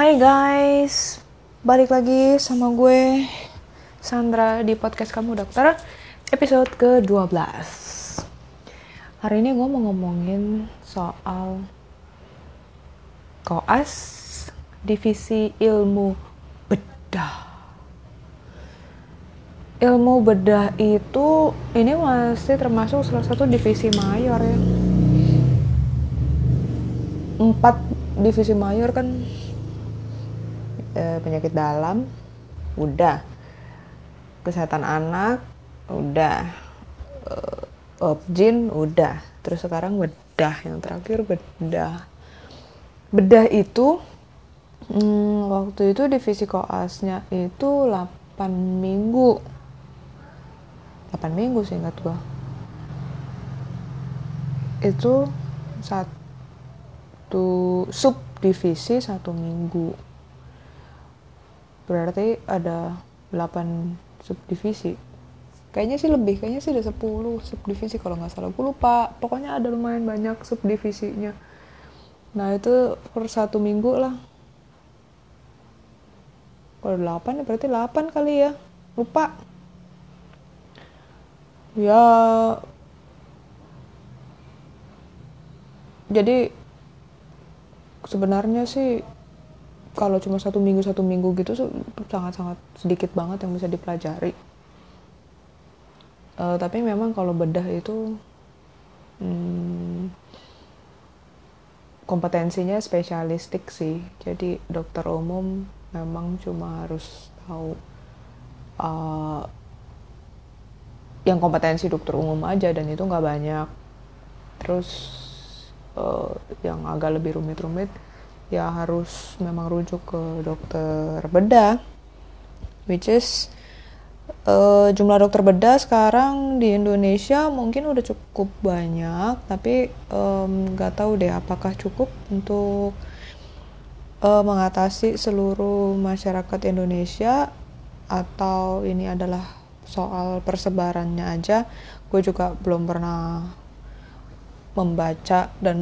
Hai guys, balik lagi sama gue Sandra di podcast kamu dokter episode ke-12 Hari ini gue mau ngomongin soal koas divisi ilmu bedah. Ilmu bedah itu ini masih termasuk salah satu divisi mayor ya. Empat divisi mayor kan eh, penyakit dalam udah. Kesehatan anak udah. Eh, objin udah. Terus sekarang bedah yang terakhir bedah. Bedah itu hmm, waktu itu divisi koasnya itu 8 minggu. 8 minggu sih ingat gua. Itu satu subdivisi satu minggu berarti ada 8 subdivisi. Kayaknya sih lebih kayaknya sih ada 10 subdivisi kalau nggak salah. Gue lupa. Pokoknya ada lumayan banyak subdivisinya. Nah itu per satu minggu lah. Kalau 8 ya berarti 8 kali ya. Lupa. Ya. Jadi sebenarnya sih kalau cuma satu minggu satu minggu gitu sangat-sangat sedikit banget yang bisa dipelajari. Uh, tapi memang kalau bedah itu hmm, kompetensinya spesialistik sih. Jadi dokter umum memang cuma harus tahu uh, yang kompetensi dokter umum aja dan itu nggak banyak. Terus uh, yang agak lebih rumit-rumit ya harus memang rujuk ke dokter bedah which is uh, jumlah dokter bedah sekarang di Indonesia mungkin udah cukup banyak tapi nggak um, tahu deh apakah cukup untuk uh, mengatasi seluruh masyarakat Indonesia atau ini adalah soal persebarannya aja. Gue juga belum pernah membaca dan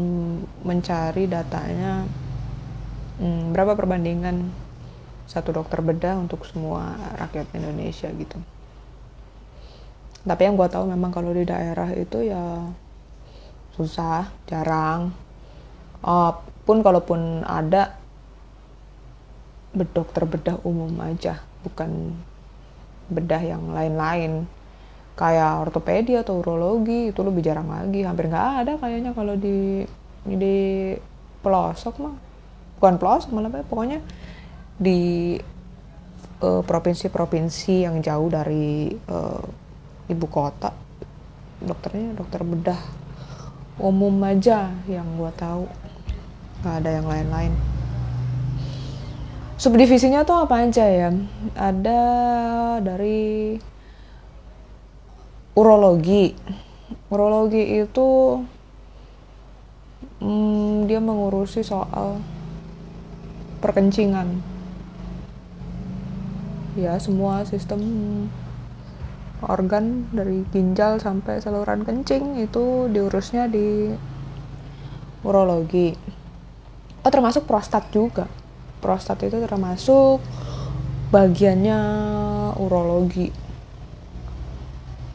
mencari datanya hmm, berapa perbandingan satu dokter bedah untuk semua rakyat Indonesia gitu. Tapi yang gue tahu memang kalau di daerah itu ya susah, jarang. Oh, pun kalaupun ada dokter bedah umum aja, bukan bedah yang lain-lain kayak ortopedi atau urologi itu lebih jarang lagi hampir nggak ada kayaknya kalau di di pelosok mah bukan pelosok malah pokoknya di uh, provinsi-provinsi yang jauh dari uh, ibu kota dokternya dokter bedah umum aja yang gue tahu. Nggak ada yang lain-lain. Subdivisinya tuh apa aja ya? Ada dari urologi. Urologi itu hmm, dia mengurusi soal perkencingan. Ya semua sistem organ dari ginjal sampai saluran kencing itu diurusnya di urologi. Oh termasuk prostat juga. Prostat itu termasuk bagiannya urologi.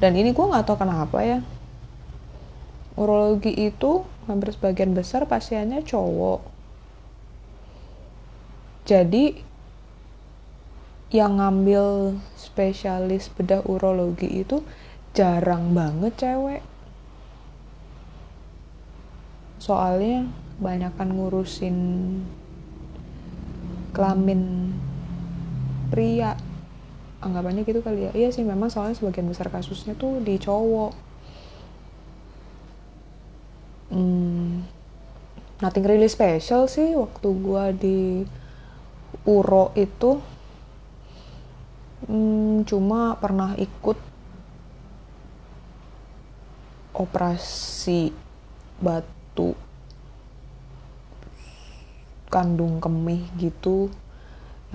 Dan ini gue nggak tahu kenapa ya. Urologi itu hampir sebagian besar pasiennya cowok jadi yang ngambil spesialis bedah urologi itu jarang banget cewek. Soalnya banyakkan ngurusin kelamin pria. Anggapannya gitu kali ya. Iya sih memang soalnya sebagian besar kasusnya tuh di cowok. Hmm, nothing really special sih waktu gua di Uro itu hmm, cuma pernah ikut operasi batu kandung kemih gitu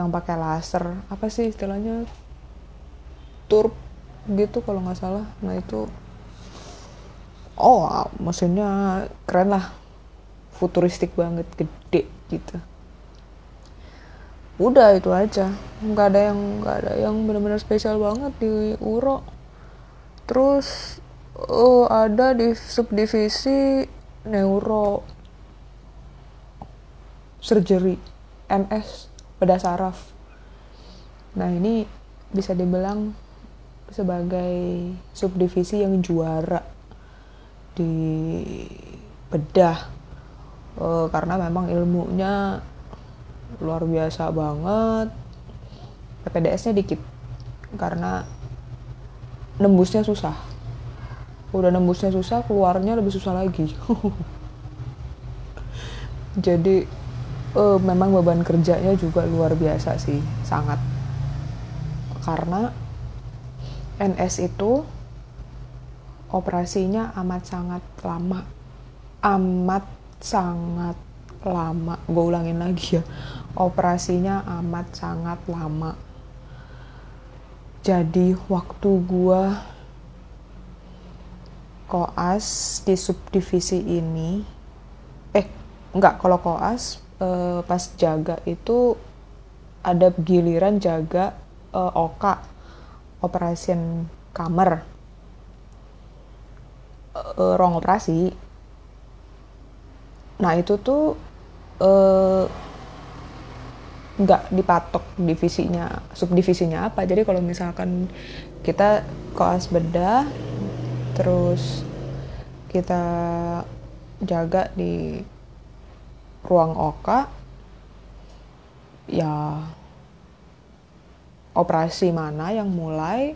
yang pakai laser. Apa sih istilahnya? Turp gitu kalau nggak salah. Nah itu oh mesinnya keren lah. Futuristik banget gede gitu udah itu aja. Nggak ada yang nggak ada yang benar-benar spesial banget di uro. Terus uh, ada di subdivisi neuro surgery MS bedah saraf. Nah ini bisa dibilang sebagai subdivisi yang juara di bedah uh, karena memang ilmunya luar biasa banget. PPDS-nya dikit karena nembusnya susah. Udah nembusnya susah keluarnya lebih susah lagi. Jadi uh, memang beban kerjanya juga luar biasa sih sangat. Karena NS itu operasinya amat sangat lama. Amat sangat lama. Gue ulangin lagi ya operasinya amat sangat lama. Jadi waktu gue koas di subdivisi ini eh enggak kalau koas eh, pas jaga itu ada giliran jaga eh, oka operation kamar. Uh, ruang operasi. Nah itu tuh uh, nggak dipatok divisinya subdivisinya apa. Jadi kalau misalkan kita koas bedah terus kita jaga di ruang oka ya operasi mana yang mulai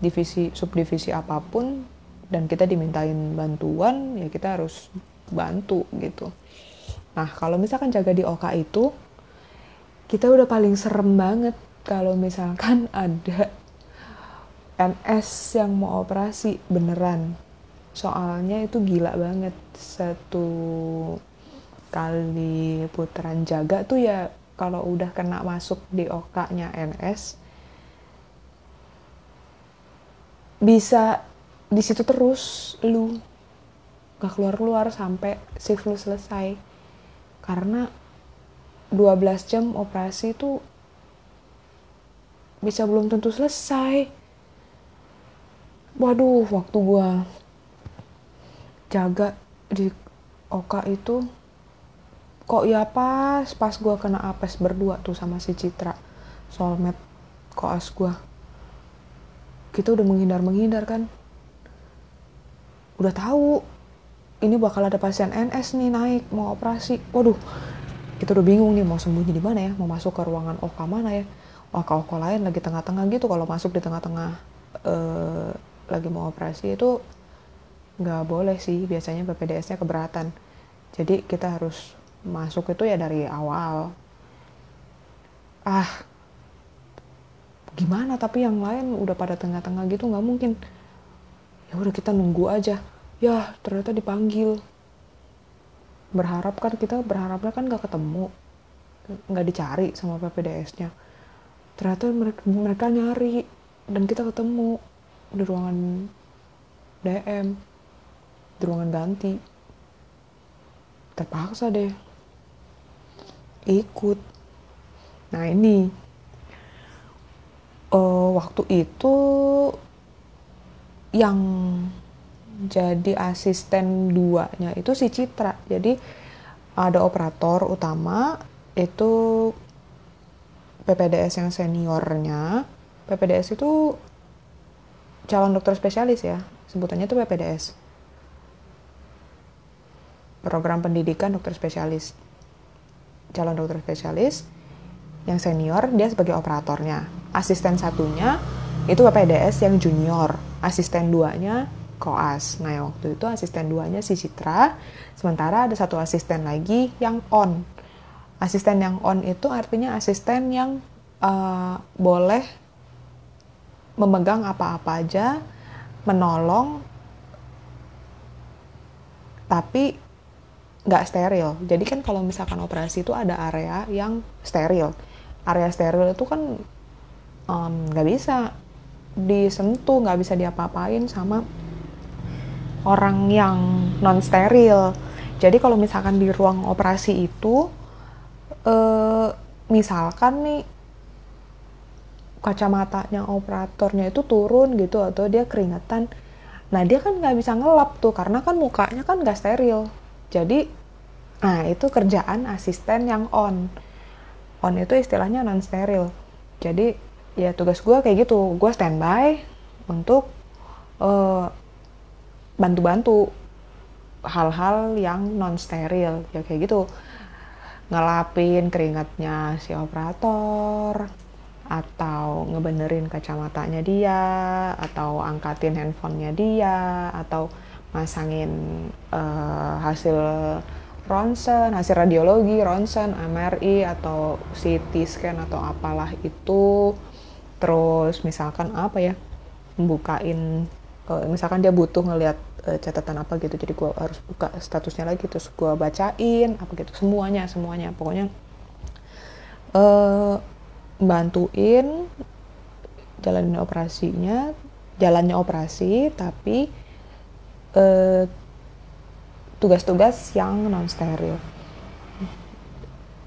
divisi subdivisi apa pun dan kita dimintain bantuan ya kita harus bantu gitu. Nah kalau misalkan jaga di OKA itu kita udah paling serem banget kalau misalkan ada NS yang mau operasi beneran. Soalnya itu gila banget. Satu kali putaran jaga tuh ya kalau udah kena masuk di OK-nya NS bisa di situ terus lu gak keluar-keluar sampai shift lu selesai. Karena 12 jam operasi itu bisa belum tentu selesai. Waduh waktu gua jaga di Oka itu kok ya pas pas gua kena apes berdua tuh sama si Citra soulmate koas gua. Kita udah menghindar-menghindar kan. Udah tahu ini bakal ada pasien NS nih naik mau operasi. Waduh kita udah bingung nih mau sembunyi di mana ya? Mau masuk ke ruangan OK mana ya? OK OK lain lagi tengah-tengah gitu. Kalau masuk di tengah-tengah uh, lagi mau operasi itu nggak boleh sih. Biasanya PPDS-nya keberatan. Jadi kita harus masuk itu ya dari awal. Ah gimana? Tapi yang lain udah pada tengah-tengah gitu nggak mungkin. Ya udah kita nunggu aja. Ya ternyata dipanggil berharap kan kita berharapnya kan nggak ketemu nggak dicari sama PPDS-nya ternyata mereka, mereka nyari dan kita ketemu di ruangan DM di ruangan ganti. Terpaksa deh ikut. Nah ini uh, waktu itu yang jadi asisten duanya itu si Citra. Jadi ada operator utama itu PPDS yang seniornya. PPDS itu calon dokter spesialis ya sebutannya itu PPDS program pendidikan dokter spesialis. Calon dokter spesialis yang senior dia sebagai operatornya. Asisten satunya itu PPDS yang junior. Asisten duanya koas. Nah waktu itu asisten duanya si Citra. Sementara ada satu asisten lagi yang on. Asisten yang on itu artinya asisten yang uh, boleh memegang apa-apa aja menolong tapi nggak steril. Jadi kan kalau misalkan operasi itu ada area yang steril. Area steril itu kan nggak um, bisa disentuh nggak bisa diapa-apain sama orang yang non steril jadi kalau misalkan di ruang operasi itu uh, misalkan nih kacamatanya operatornya itu turun gitu atau dia keringetan nah dia kan nggak bisa ngelap tuh karena kan mukanya kan nggak steril. Jadi nah itu kerjaan asisten yang on. On itu istilahnya non steril jadi ya tugas gue kayak gitu gue standby untuk bantu bantu-bantu hal-hal yang non steril ya kayak gitu ngelapin keringatnya si operator atau ngebenerin kacamatanya dia atau angkatin handphonenya dia atau masangin uh, hasil ronsen, hasil radiologi, ronsen, MRI atau CT scan atau apalah itu. Terus misalkan apa ya? Bukain uh, misalkan dia butuh ngelihat uh, catatan apa gitu. Jadi gue harus buka statusnya lagi terus gue bacain apa gitu. Semuanya semuanya. Pokoknya uh, bantuin jalanin operasinya jalannya operasi tapi tugas tugas-tugas yang non steril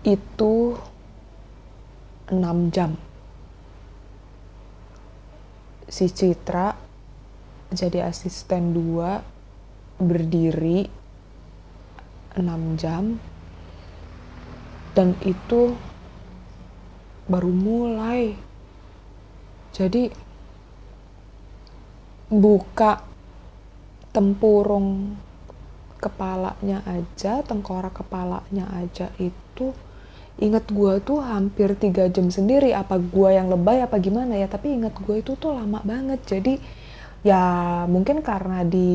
itu 6 jam. Si Citra jadi asisten dua berdiri 6 jam. Dan itu baru mulai. Jadi buka tempurung kepalanya aja tengkorak kepalanya aja itu inget gue tuh hampir tiga jam sendiri. Apa gue yang lebay apa gimana ya? Tapi inget gue itu tuh lama banget. Jadi ya mungkin karena di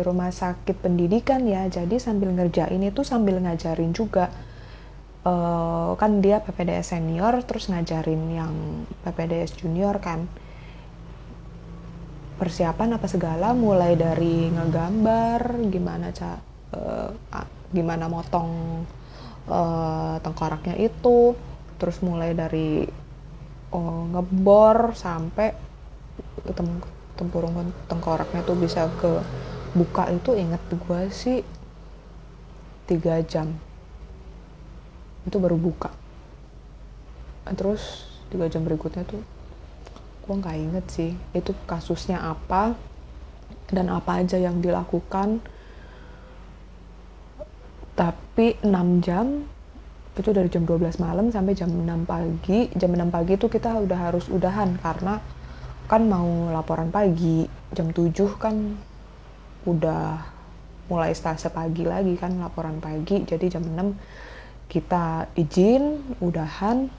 rumah sakit pendidikan ya jadi sambil ngerjain itu sambil ngajarin juga. Uh, kan dia PPDS senior terus ngajarin yang PPDS junior kan. Persiapan apa segala mulai dari ngegambar gimana ca uh, gimana motong uh, tengkoraknya itu terus mulai dari uh, ngebor sampai tempurung tengkoraknya tuh bisa ke buka itu inget gue sih tiga jam. Itu baru buka. Terus tiga jam berikutnya tuh gue nggak inget sih itu kasusnya apa dan apa aja yang dilakukan. Tapi 6 jam itu dari jam 12 malam sampai jam 6 pagi. Jam 6 pagi itu kita udah harus udahan karena kan mau laporan pagi jam 7 kan udah mulai stase pagi lagi kan laporan pagi jadi jam 6 kita izin udahan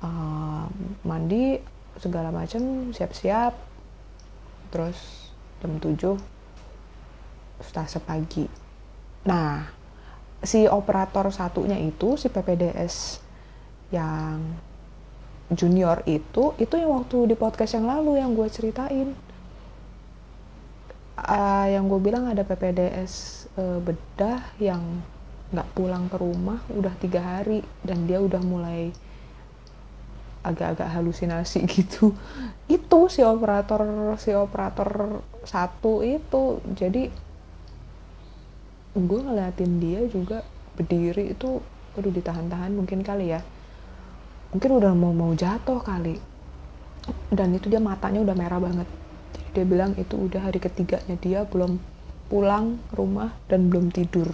uh, mandi segala macam siap-siap. Terus jam 7 stase pagi. Nah si operator satunya itu si PPDS yang junior itu itu yang waktu di podcast yang lalu yang gue ceritain. Uh, yang gue bilang ada PPDS uh, bedah yang nggak pulang ke rumah udah tiga hari dan dia udah mulai agak-agak halusinasi gitu. Itu si operator si operator satu itu. Jadi gue ngeliatin dia juga berdiri itu udah ditahan-tahan mungkin kali ya mungkin udah mau mau jatuh kali. Dan itu dia matanya udah merah banget. Jadi dia bilang itu udah hari ketiganya dia belum pulang rumah dan belum tidur.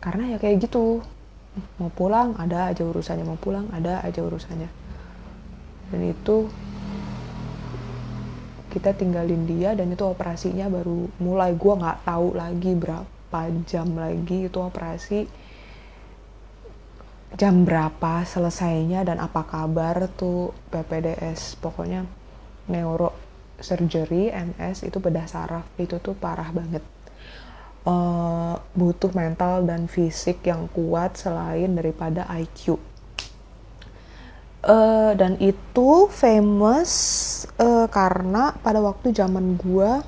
Karena ya kayak gitu. Mau pulang ada aja urusannya. Mau pulang ada aja urusannya. Dan itu kita tinggalin dia dan itu operasinya baru mulai. Gue nggak tahu lagi berapa jam lagi itu operasi jam berapa selesainya dan apa kabar tuh PPDS pokoknya neuro surgery NS itu bedah saraf. Itu tuh parah banget. Uh, butuh mental dan fisik yang kuat selain daripada IQ. Uh, eh, dan itu famous uh, karena pada waktu zaman gua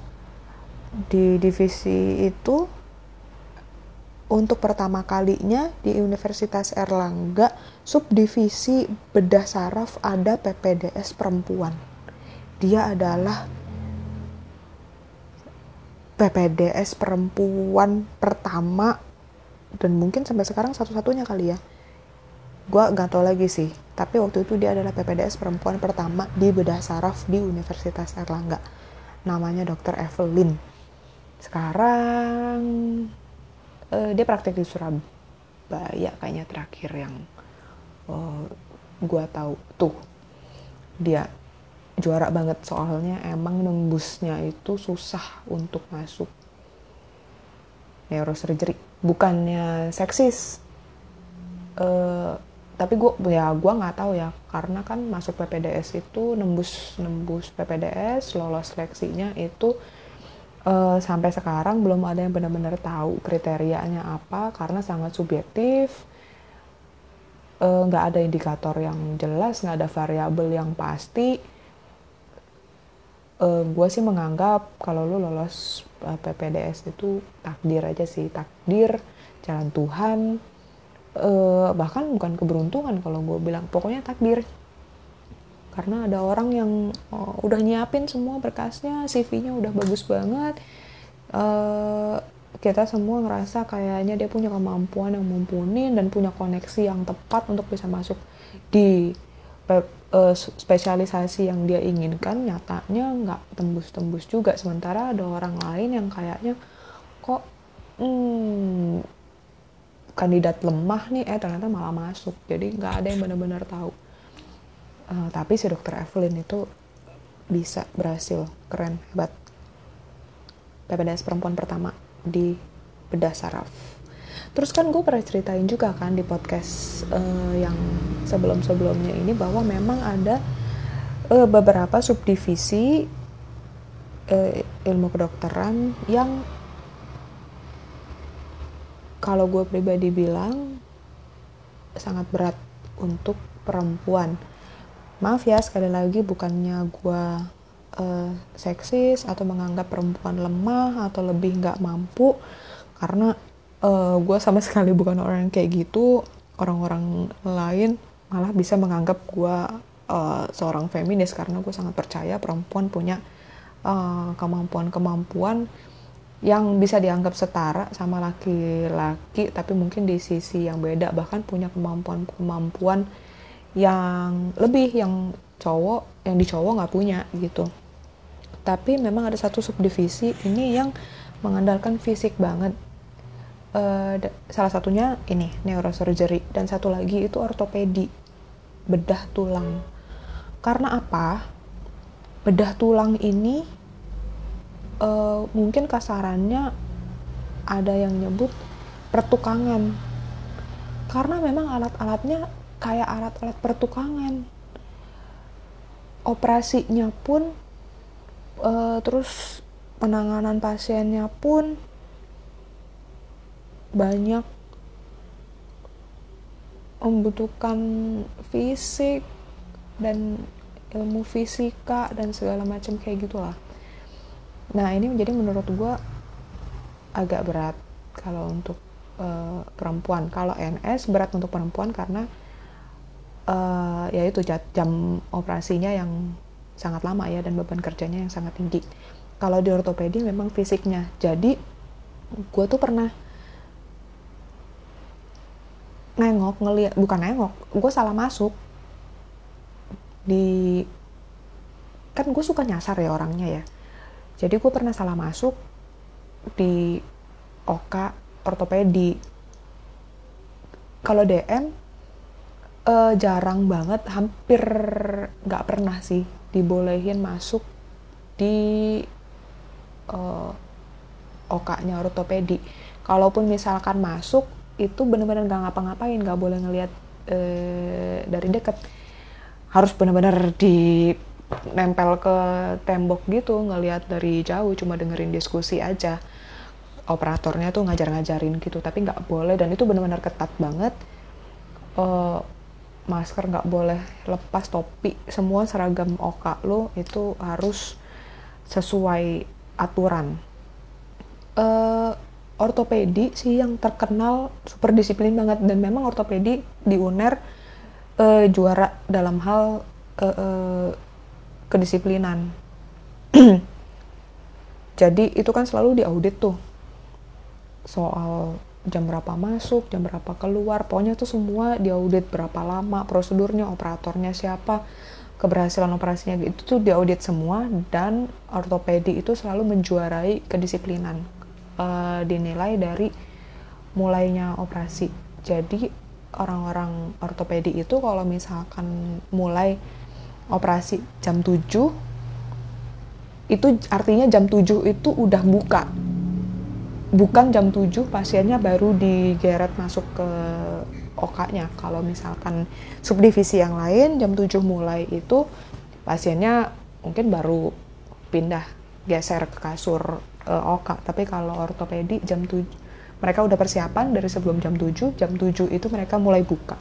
di divisi itu untuk pertama kalinya di Universitas Erlangga subdivisi bedah saraf ada PPDS perempuan. Dia adalah PPDS perempuan pertama dan mungkin sampai sekarang satu-satunya kali ya gue gak tau lagi sih tapi waktu itu dia adalah PPDS perempuan pertama di bedah saraf di Universitas Erlangga namanya Dr. Evelyn sekarang uh, dia praktek di Surabaya kayaknya terakhir yang uh, gue tahu. Tuh dia juara banget. Soalnya emang nembusnya itu susah untuk masuk neurosurgery. Bukannya seksis uh, tapi gue ya gue nggak tahu ya. Karena kan masuk PPDS itu nembus nembus PPDS lolos seleksinya itu uh, sampai sekarang belum ada yang benar-benar tahu kriterianya apa karena sangat subjektif. Eh, nggak uh, ada indikator yang jelas nggak ada variabel yang pasti. Uh, gue sih menganggap kalau lu lolos uh, PPDS itu takdir aja sih takdir jalan Tuhan. Uh, bahkan bukan keberuntungan kalau gue bilang pokoknya takdir karena ada orang yang uh, udah nyiapin semua berkasnya CV-nya udah bagus banget. Uh, kita semua ngerasa kayaknya dia punya kemampuan yang mumpuni dan punya koneksi yang tepat untuk bisa masuk di uh, spesialisasi yang dia inginkan. Nyatanya nggak tembus-tembus juga. Sementara ada orang lain yang kayaknya kok hmm, kandidat lemah nih eh ternyata malah masuk. Jadi nggak ada yang benar-benar tahu uh, tapi si dokter Evelyn itu bisa berhasil keren hebat PPDS perempuan pertama di bedah saraf. Terus kan gue pernah ceritain juga kan di podcast uh, yang sebelum-sebelumnya ini bahwa memang ada uh, beberapa subdivisi uh, ilmu kedokteran yang kalau gue pribadi bilang sangat berat untuk perempuan maaf ya sekali lagi bukannya gue uh, seksis atau menganggap perempuan lemah atau lebih nggak mampu karena uh, gue sama sekali bukan orang yang kayak gitu. Orang-orang lain malah bisa menganggap gue uh, seorang feminis karena gue sangat percaya perempuan punya kemampuan kemampuan-kemampuan yang bisa dianggap setara sama laki-laki tapi mungkin di sisi yang beda bahkan punya kemampuan-kemampuan yang lebih yang cowok yang di cowok nggak punya gitu. Tapi memang ada satu subdivisi ini yang mengandalkan fisik banget. Uh, salah satunya ini neurosurgery. Dan satu lagi itu ortopedi bedah tulang. Karena apa? Bedah tulang ini uh, mungkin kasarannya ada yang nyebut pertukangan. Karena memang alat-alatnya kayak alat-alat pertukangan operasinya pun uh, terus penanganan pasiennya pun banyak membutuhkan fisik dan ilmu fisika dan segala macam kayak gitulah. Nah ini menjadi menurut gue agak berat kalau untuk uh, perempuan. Kalau NS berat untuk perempuan karena uh, ya itu jam operasinya yang sangat lama ya dan beban kerjanya yang sangat tinggi. Kalau di ortopedi memang fisiknya. Jadi gue tuh pernah nengok ngeliat bukan nengok gue salah masuk di kan gue suka nyasar ya orangnya ya jadi gue pernah salah masuk di Oka ortopedi kalau DM uh, jarang banget hampir nggak pernah sih dibolehin masuk di uh, Okanya ortopedi. Kalaupun misalkan masuk itu benar-benar nggak ngapa-ngapain nggak boleh ngelihat e, dari dekat harus benar-benar di nempel ke tembok gitu ngelihat dari jauh cuma dengerin diskusi aja. Operatornya tuh ngajar-ngajarin gitu tapi nggak boleh dan itu benar-benar ketat banget. E, masker nggak boleh lepas topi. Semua seragam oka lo itu harus sesuai aturan. Uh, ortopedi sih yang terkenal super disiplin banget. Dan memang ortopedi di UNER uh, juara dalam hal uh, uh, kedisiplinan. Jadi itu kan selalu diaudit tuh soal jam berapa masuk jam berapa keluar pokoknya tuh semua diaudit berapa lama prosedurnya operatornya siapa keberhasilan operasinya itu tuh diaudit semua dan ortopedi itu selalu menjuarai kedisiplinan uh, dinilai dari mulainya operasi. Jadi orang-orang ortopedi itu kalau misalkan mulai operasi jam 7 itu artinya jam 7 itu udah buka bukan jam 7 pasiennya baru digeret masuk ke OK-nya. Kalau misalkan subdivisi yang lain jam 7 mulai itu pasiennya mungkin baru pindah geser ke kasur uh, OK. Tapi kalau ortopedi jam 7 mereka udah persiapan dari sebelum jam 7 jam 7 itu mereka mulai buka.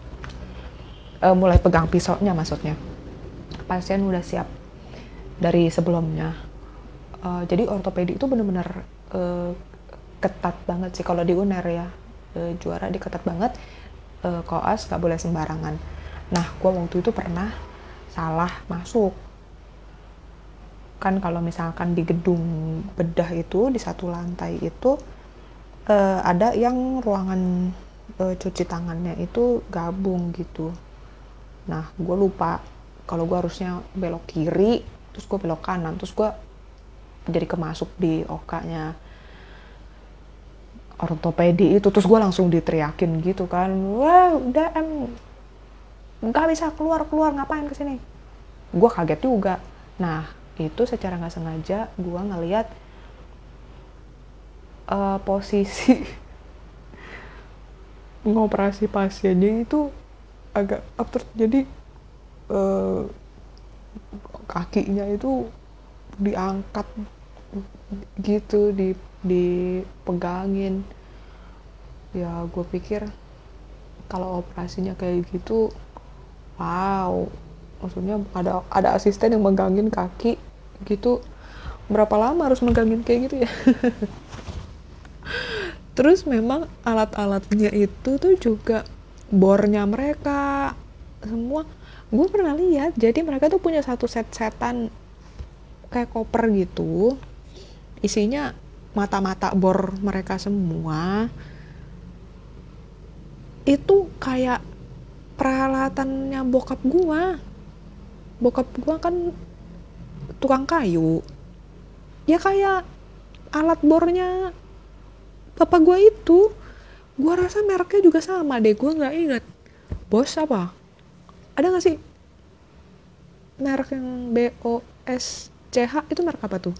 Uh, mulai pegang pisaunya maksudnya. Pasien udah siap dari sebelumnya. Uh, jadi ortopedi itu benar-benar uh, ketat banget sih. Kalau di UNER ya uh, juara di ketat banget uh, koas nggak boleh sembarangan. Nah gue waktu itu pernah salah masuk. Kan kalau misalkan di gedung bedah itu di satu lantai itu uh, ada yang ruangan uh, cuci tangannya itu gabung gitu. Nah gue lupa kalau gue harusnya belok kiri terus gue belok kanan terus gue jadi kemasuk di okanya ortopedi itu terus gue langsung diteriakin gitu kan. Wah udah em. Nggak bisa keluar keluar ngapain ke sini gue kaget juga. Nah itu secara nggak sengaja gue ngeliat uh, posisi ngoperasi pasiennya itu agak absurd. Jadi uh, kakinya itu diangkat gitu di dipegangin. Ya gue pikir kalau operasinya kayak gitu wow. Maksudnya ada ada asisten yang megangin kaki gitu. Berapa lama harus megangin kayak gitu ya? Terus memang alat-alatnya itu tuh juga bornya mereka semua. Gue pernah lihat jadi mereka tuh punya satu set setan kayak koper gitu isinya mata-mata bor mereka semua. Itu kayak peralatannya bokap gua. Bokap gua kan tukang kayu. Ya kayak alat bornya bapak gue itu. Gue rasa mereknya juga sama deh. Gue nggak inget bos apa? Ada nggak sih? Merek yang B O S C H itu merek apa tuh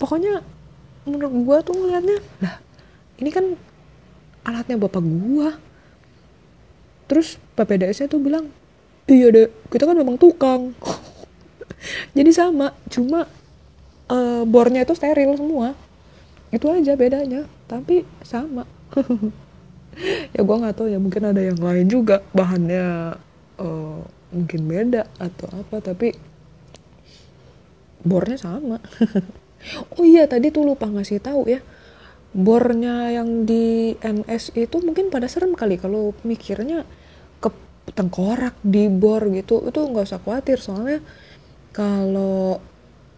pokoknya menurut gue tuh ngeliatnya lah ini kan alatnya bapak gue terus PPDS nya tuh bilang iya deh kita kan memang tukang. Jadi sama cuma uh, bornya itu steril semua. Itu aja bedanya tapi sama. Ya gue nggak tahu ya mungkin ada yang lain juga bahannya uh, mungkin beda atau apa tapi bornya sama oh iya tadi tuh lupa ngasih tahu ya. Bornya yang di NS itu mungkin pada serem kali. Kalau mikirnya ke tengkorak di bor gitu itu nggak usah khawatir. Soalnya kalau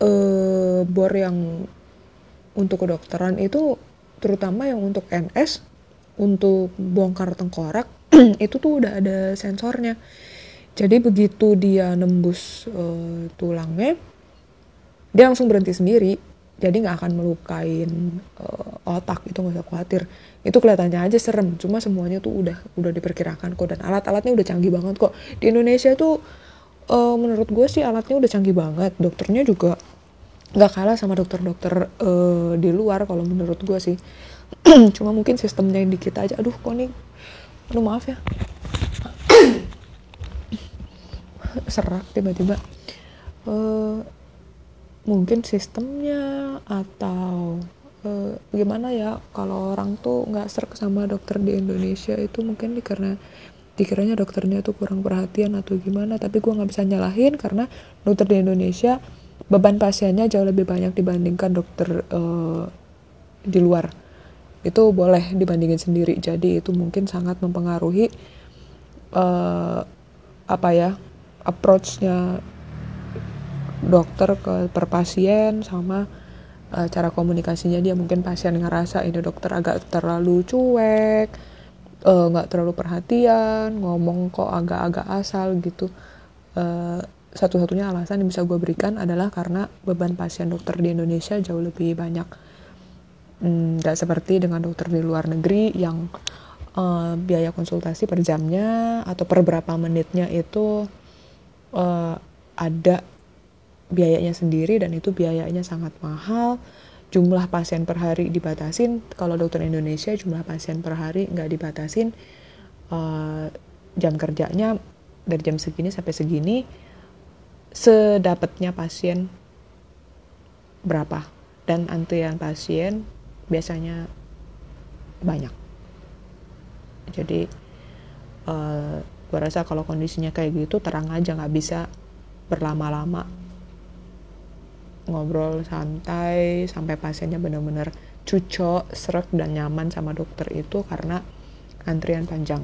uh, bor yang untuk kedokteran itu terutama yang untuk NS untuk bongkar tengkorak itu tuh udah ada sensornya. Jadi begitu dia nembus uh, tulangnya dia langsung berhenti sendiri jadi nggak akan melukain uh, otak itu nggak usah khawatir. Itu kelihatannya aja serem cuma semuanya tuh udah udah diperkirakan kok. Dan alat-alatnya udah canggih banget kok. Di Indonesia tuh uh, menurut gue sih alatnya udah canggih banget. Dokternya juga nggak kalah sama dokter-dokter uh, di luar kalau menurut gue sih. Cuma mungkin sistemnya yang di kita aja. Aduh kok nih aduh maaf ya. Serak tiba-tiba mungkin sistemnya atau uh, gimana ya kalau orang tuh nggak serak sama dokter di Indonesia itu mungkin karena dikiranya dokternya tuh kurang perhatian atau gimana. Tapi gue nggak bisa nyalahin karena dokter di Indonesia beban pasiennya jauh lebih banyak dibandingkan dokter uh, di luar. Itu boleh dibandingin sendiri. Jadi itu mungkin sangat mempengaruhi uh, apa ya approachnya dokter ke per pasien sama uh, cara komunikasinya dia. Mungkin pasien ngerasa ini dokter agak terlalu cuek nggak uh, terlalu perhatian ngomong kok agak-agak asal gitu. Uh, satu-satunya alasan yang bisa gue berikan adalah karena beban pasien dokter di Indonesia jauh lebih banyak. Nggak hmm, seperti dengan dokter di luar negeri yang uh, biaya konsultasi per jamnya atau per berapa menitnya itu uh, ada biayanya sendiri dan itu biayanya sangat mahal. Jumlah pasien per hari dibatasin. Kalau dokter Indonesia jumlah pasien per hari nggak dibatasin uh, jam kerjanya dari jam segini sampai segini sedapatnya pasien berapa? Dan antrian pasien biasanya banyak. Jadi uh, eh, gue rasa kalau kondisinya kayak gitu terang aja nggak bisa berlama-lama ngobrol santai sampai pasiennya benar-benar cucok, serak dan nyaman sama dokter itu karena antrian panjang.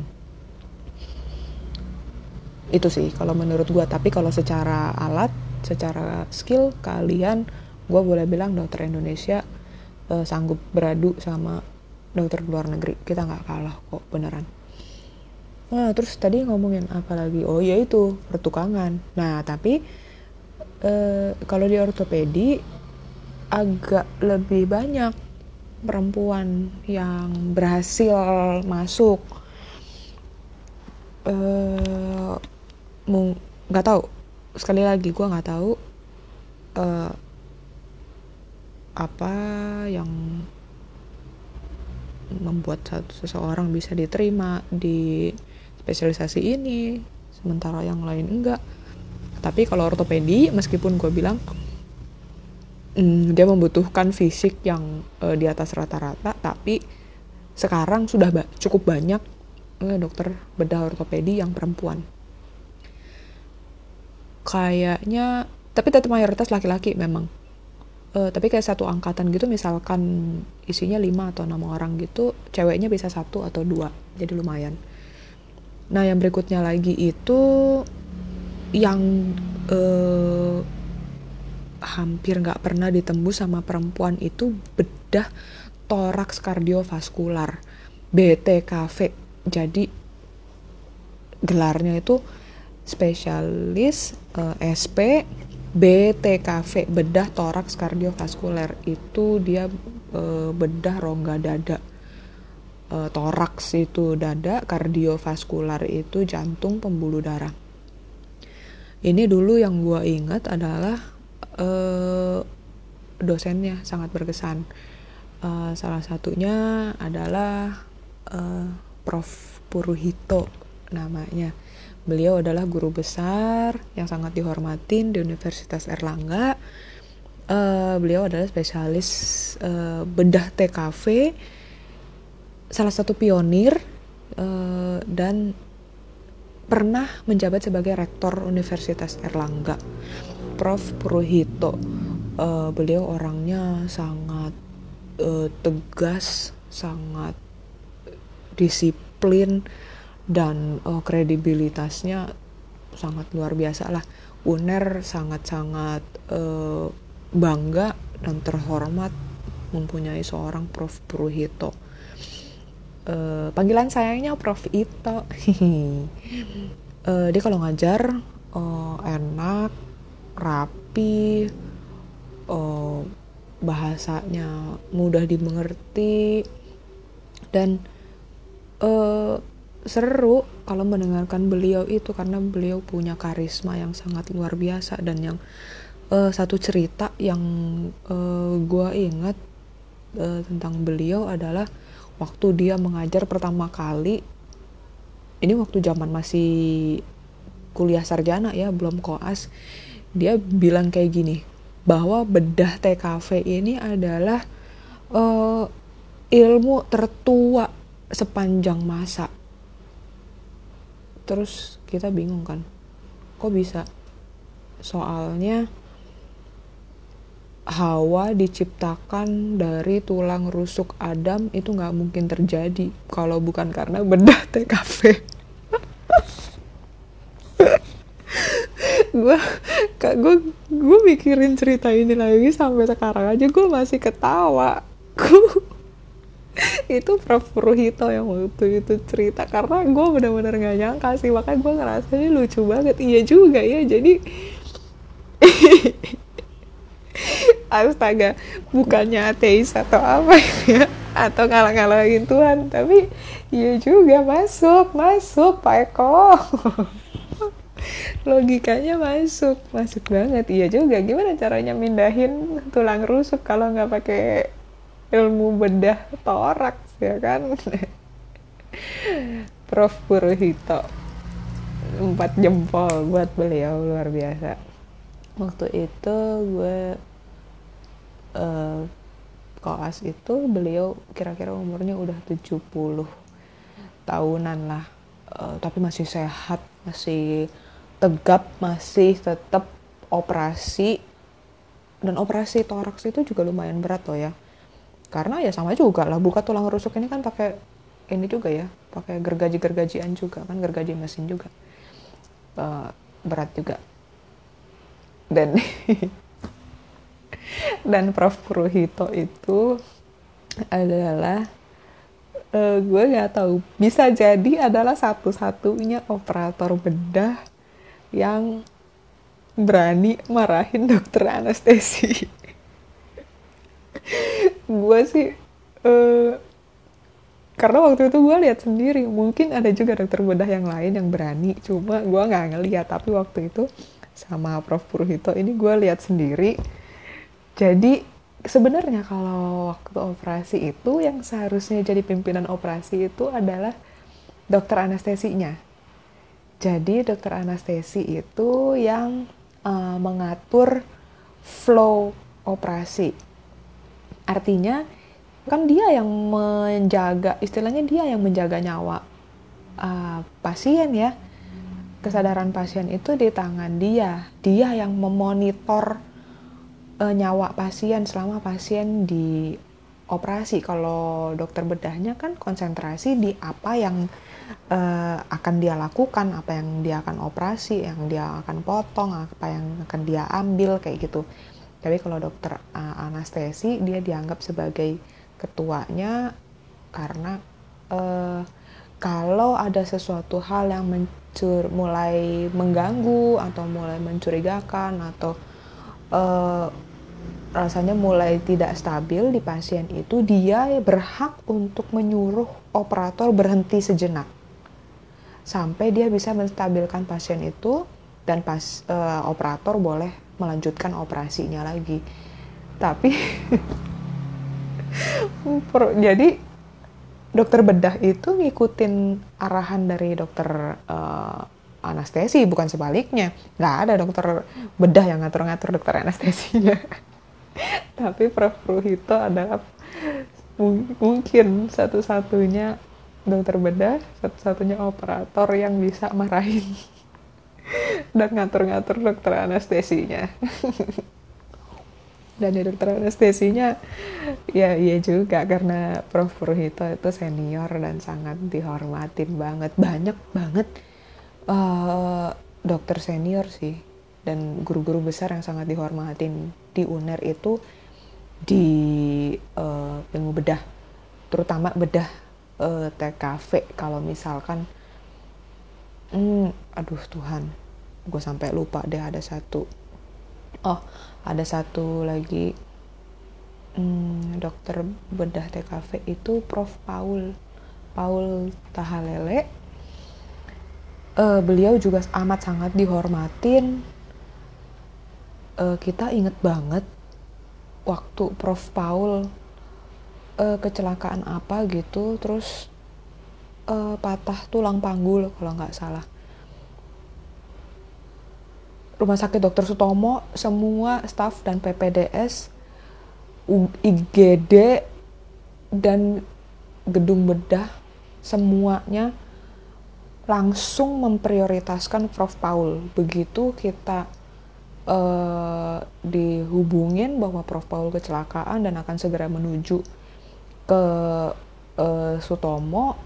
Itu sih kalau menurut gue. Tapi kalau secara alat, secara skill kalian, gue boleh bilang dokter Indonesia uh, sanggup beradu sama dokter luar negeri kita nggak kalah kok beneran nah terus tadi ngomongin apa lagi oh ya itu pertukangan nah tapi uh, kalau di ortopedi agak lebih banyak perempuan yang berhasil masuk. Uh, nggak tahu. Sekali lagi gue nggak tahu uh, apa yang membuat satu seseorang bisa diterima di spesialisasi ini sementara yang lain enggak tapi kalau ortopedi meskipun gue bilang hmm, dia membutuhkan fisik yang uh, di atas rata-rata tapi sekarang sudah ba cukup banyak uh, dokter bedah ortopedi yang perempuan. Kayaknya tapi tetap mayoritas laki-laki memang. Uh, tapi kayak satu angkatan gitu misalkan isinya lima atau enam orang gitu ceweknya bisa satu atau dua jadi lumayan. Nah yang berikutnya lagi itu yang uh, hampir nggak pernah ditembus sama perempuan itu bedah toraks kardiovaskular BTKV jadi gelarnya itu spesialis eh, SP BTKV bedah toraks kardiovaskuler itu dia e, bedah rongga dada. E, toraks itu dada kardiovaskular itu jantung pembuluh darah ini dulu yang gue ingat adalah e, dosennya sangat berkesan. E, salah satunya adalah e, Prof. Puruhito namanya. Beliau adalah guru besar yang sangat dihormatin di Universitas Erlangga. Uh, beliau adalah spesialis uh, bedah TKV, salah satu pionir uh, dan pernah menjabat sebagai rektor Universitas Erlangga. Prof. Purohito, uh, beliau orangnya sangat uh, tegas, sangat disiplin dan uh, kredibilitasnya sangat luar biasa lah UNER sangat-sangat uh, bangga dan terhormat mempunyai seorang Prof. Purhito uh, panggilan sayangnya Prof. Ito uh, dia kalau ngajar uh, enak rapi uh, bahasanya mudah dimengerti dan uh, seru kalau mendengarkan beliau itu karena beliau punya karisma yang sangat luar biasa dan yang uh, satu cerita yang uh, gue ingat uh, tentang beliau adalah waktu dia mengajar pertama kali ini waktu zaman masih kuliah sarjana ya belum koas dia bilang kayak gini bahwa bedah TKV ini adalah uh, ilmu tertua sepanjang masa. Terus kita bingung kan kok bisa? Soalnya Hawa diciptakan dari tulang rusuk Adam itu nggak mungkin terjadi. Kalau bukan karena bedah TKV gue kak gue gue mikirin cerita ini lagi sampai sekarang aja gue masih ketawa. Itu Prof. Purhito yang waktu itu cerita karena gue benar-benar gak nyangka sih makanya gue ngerasa ini lucu banget. Iya juga ya jadi astaga bukannya ateis atau apa ya? Atau ngalah-ngalahin Tuhan tapi iya juga masuk masuk Pak Eko. Logikanya masuk masuk banget. Iya juga gimana caranya mindahin tulang rusuk kalau nggak pakai ilmu bedah torak ya kan? Prof. Purhito empat jempol buat beliau luar biasa. Waktu itu gue uh, koas itu beliau kira-kira umurnya udah 70 tahunan lah. Uh, tapi masih sehat masih tegap masih tetap operasi. Dan operasi toraks itu juga lumayan berat loh ya. Karena ya sama juga lah buka tulang rusuk ini kan pakai ini juga ya pakai gergaji-gergajian juga kan gergaji mesin juga. Uh, berat juga. Dan dan Prof. Puruhito itu adalah uh, gue nggak tahu bisa jadi adalah satu-satunya operator bedah yang berani marahin dokter anestesi. Gue sih uh, karena waktu itu gue lihat sendiri mungkin ada juga dokter bedah yang lain yang berani cuma gue nggak ngeliat. Tapi waktu itu sama Prof. Purhito ini gue lihat sendiri jadi sebenarnya kalau waktu operasi itu yang seharusnya jadi pimpinan operasi itu adalah dokter anestesinya. Jadi dokter anestesi itu yang uh, mengatur flow operasi. Artinya kan dia yang menjaga istilahnya dia yang menjaga nyawa uh, pasien ya. Kesadaran pasien itu di tangan dia. Dia yang memonitor uh, nyawa pasien selama pasien di operasi kalau dokter bedahnya kan konsentrasi di apa yang uh, akan dia lakukan apa yang dia akan operasi yang dia akan potong apa yang akan dia ambil kayak gitu. Tapi kalau dokter uh, anestesi dia dianggap sebagai ketuanya karena uh, kalau ada sesuatu hal yang mencur mulai mengganggu atau mulai mencurigakan atau uh, rasanya mulai tidak stabil di pasien itu dia berhak untuk menyuruh operator berhenti sejenak. Sampai dia bisa menstabilkan pasien itu dan pas uh, operator boleh melanjutkan operasinya lagi. Tapi jadi dokter bedah itu ngikutin arahan dari dokter uh, anestesi bukan sebaliknya. Nggak ada dokter bedah yang ngatur-ngatur dokter anestesinya tapi Prof. Ruhito adalah mungkin satu-satunya dokter bedah satu-satunya operator yang bisa marahin dan ngatur-ngatur dokter anestesinya. Dan di dokter anestesinya ya iya juga karena Prof. Purhito itu senior dan sangat dihormatin banget. Banyak banget uh, dokter senior sih dan guru-guru besar yang sangat dihormatin di UNER itu di uh, ilmu bedah terutama bedah uh, eh, TKV kalau misalkan hmm, aduh Tuhan gue sampai lupa deh ada satu. Oh ada satu lagi. Hmm, dokter bedah TKV itu Prof. Paul Paul Tahalele. Uh, beliau juga amat sangat dihormatin uh, kita inget banget waktu Prof Paul uh, kecelakaan apa gitu terus uh, patah tulang panggul kalau nggak salah Rumah Sakit Dr. Sutomo, semua staf dan PPDS, IGD, dan gedung bedah, semuanya langsung memprioritaskan Prof. Paul. Begitu kita uh, dihubungin bahwa Prof. Paul kecelakaan dan akan segera menuju ke uh, Sutomo,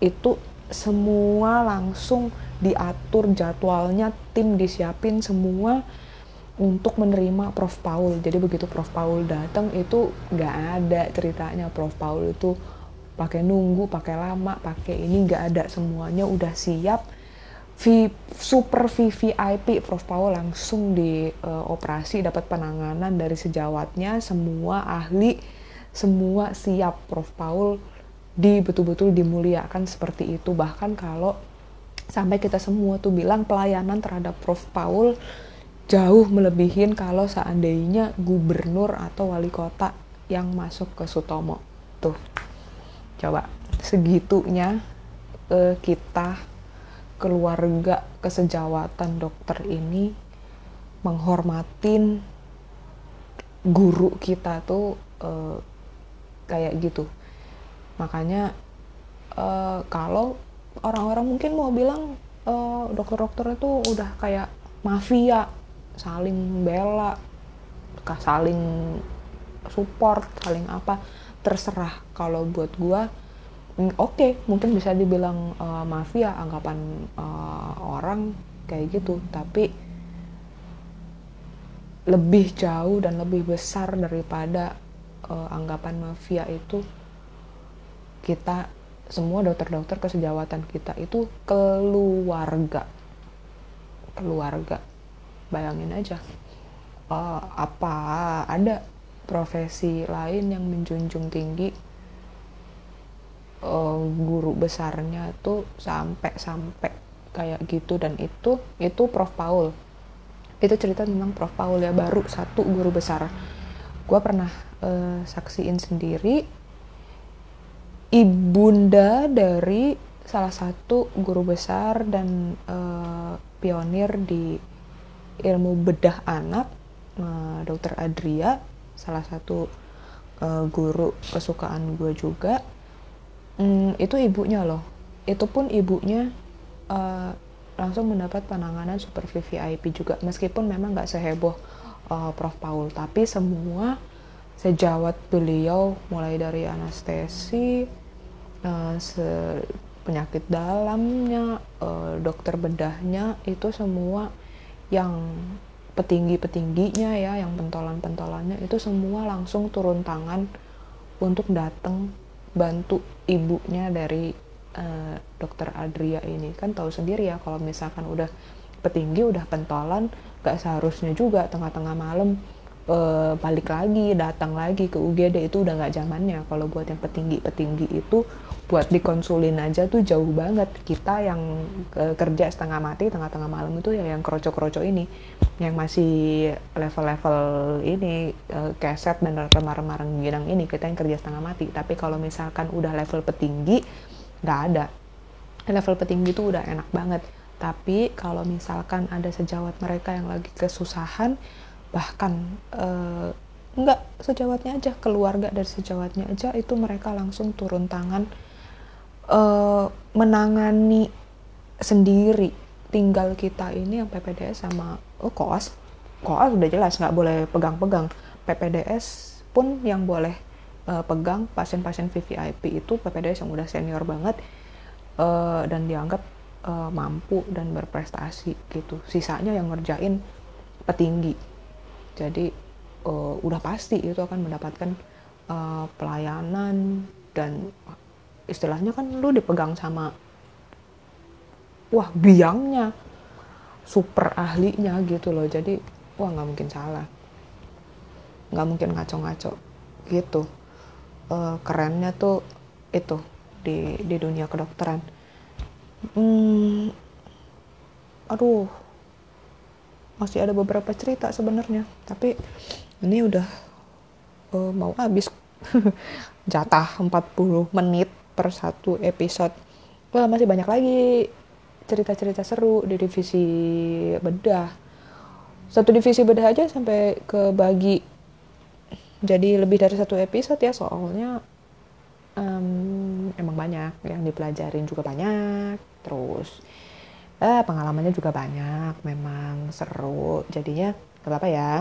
itu semua langsung diatur jadwalnya tim disiapin semua untuk menerima Prof. Paul. Jadi begitu Prof. Paul datang itu nggak ada ceritanya. Prof. Paul itu pakai nunggu pakai lama pakai ini nggak ada. Semuanya udah siap v, super VVIP Prof. Paul langsung di uh, dapat penanganan dari sejawatnya. Semua ahli semua siap Prof. Paul di betul-betul dimuliakan seperti itu. Bahkan kalau sampai kita semua tuh bilang pelayanan terhadap Prof. Paul jauh melebihin kalau seandainya gubernur atau wali kota yang masuk ke Sutomo. Tuh coba segitunya uh, kita keluarga kesejawatan dokter ini menghormatin guru kita tuh uh, kayak gitu. Makanya uh, kalau orang-orang mungkin mau bilang uh, dokter-dokter itu udah kayak mafia saling bela saling support saling apa terserah. Kalau buat gua oke okay, mungkin bisa dibilang uh, mafia anggapan uh, orang kayak gitu. Tapi lebih jauh dan lebih besar daripada uh, anggapan mafia itu kita semua dokter-dokter kesejawatan kita itu keluarga. Keluarga. Bayangin aja uh, apa ada profesi lain yang menjunjung tinggi uh, guru besarnya tuh sampai sampai kayak gitu. Dan itu itu Prof. Paul. Itu cerita tentang Prof. Paul ya baru satu guru besar. Gue pernah uh, saksiin sendiri. Ibunda dari salah satu guru besar dan uh, pionir di ilmu bedah anak, uh, Dokter Adria, salah satu uh, guru kesukaan gue juga. Um, itu ibunya loh. Itu pun ibunya uh, langsung mendapat penanganan super VVIP juga, meskipun memang nggak seheboh uh, Prof Paul, tapi semua sejawat beliau mulai dari anestesi uh, penyakit dalamnya, uh, dokter bedahnya itu semua yang petinggi-petingginya ya, yang pentolan-pentolannya itu semua langsung turun tangan untuk datang bantu ibunya dari uh, dokter Adria ini. Kan tahu sendiri ya kalau misalkan udah petinggi udah pentolan gak seharusnya juga tengah-tengah malam uh, balik lagi datang lagi ke UGD itu udah nggak zamannya. Kalau buat yang petinggi petinggi itu buat dikonsulin aja tuh jauh banget. Kita yang uh, kerja setengah mati tengah-tengah malam itu ya yang kroco-kroco ini. Yang masih level-level ini uh, keset dan remar-remar gidang ini kita yang kerja setengah mati. Tapi kalau misalkan udah level petinggi nggak ada. Level petinggi itu udah enak banget. Tapi kalau misalkan ada sejawat mereka yang lagi kesusahan bahkan uh, enggak sejawatnya aja keluarga dari sejawatnya aja itu mereka langsung turun tangan uh, menangani sendiri tinggal kita ini yang PPDS sama oh, koas. Koas udah jelas nggak boleh pegang-pegang. PPDS pun yang boleh uh, pegang pasien-pasien VVIP itu PPDS yang udah senior banget uh, dan dianggap uh, mampu dan berprestasi gitu. Sisanya yang ngerjain petinggi jadi uh, udah pasti itu akan mendapatkan uh, pelayanan dan istilahnya kan lu dipegang sama wah biangnya super ahlinya gitu loh. Jadi wah nggak mungkin salah. Nggak mungkin ngaco-ngaco gitu. Uh, kerennya tuh itu di di dunia kedokteran. Hmm, aduh masih ada beberapa cerita sebenarnya. Tapi ini udah uh, mau habis. Jatah 40 menit per satu episode. Wah masih banyak lagi cerita-cerita seru di divisi bedah. Satu divisi bedah aja sampai ke bagi jadi lebih dari satu episode ya soalnya um, emang banyak yang dipelajarin juga banyak. Terus eh, pengalamannya juga banyak memang seru. Jadinya gak apa-apa ya.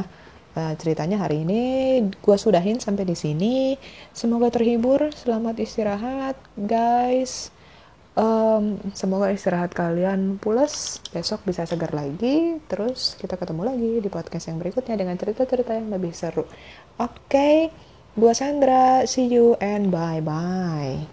Uh, ceritanya hari ini gue sudahin sampai di sini. Semoga terhibur selamat istirahat guys. Um, semoga istirahat kalian pulas. Besok bisa segar lagi. Terus kita ketemu lagi di podcast yang berikutnya dengan cerita-cerita yang lebih seru. Oke okay, gua Sandra. See you and bye bye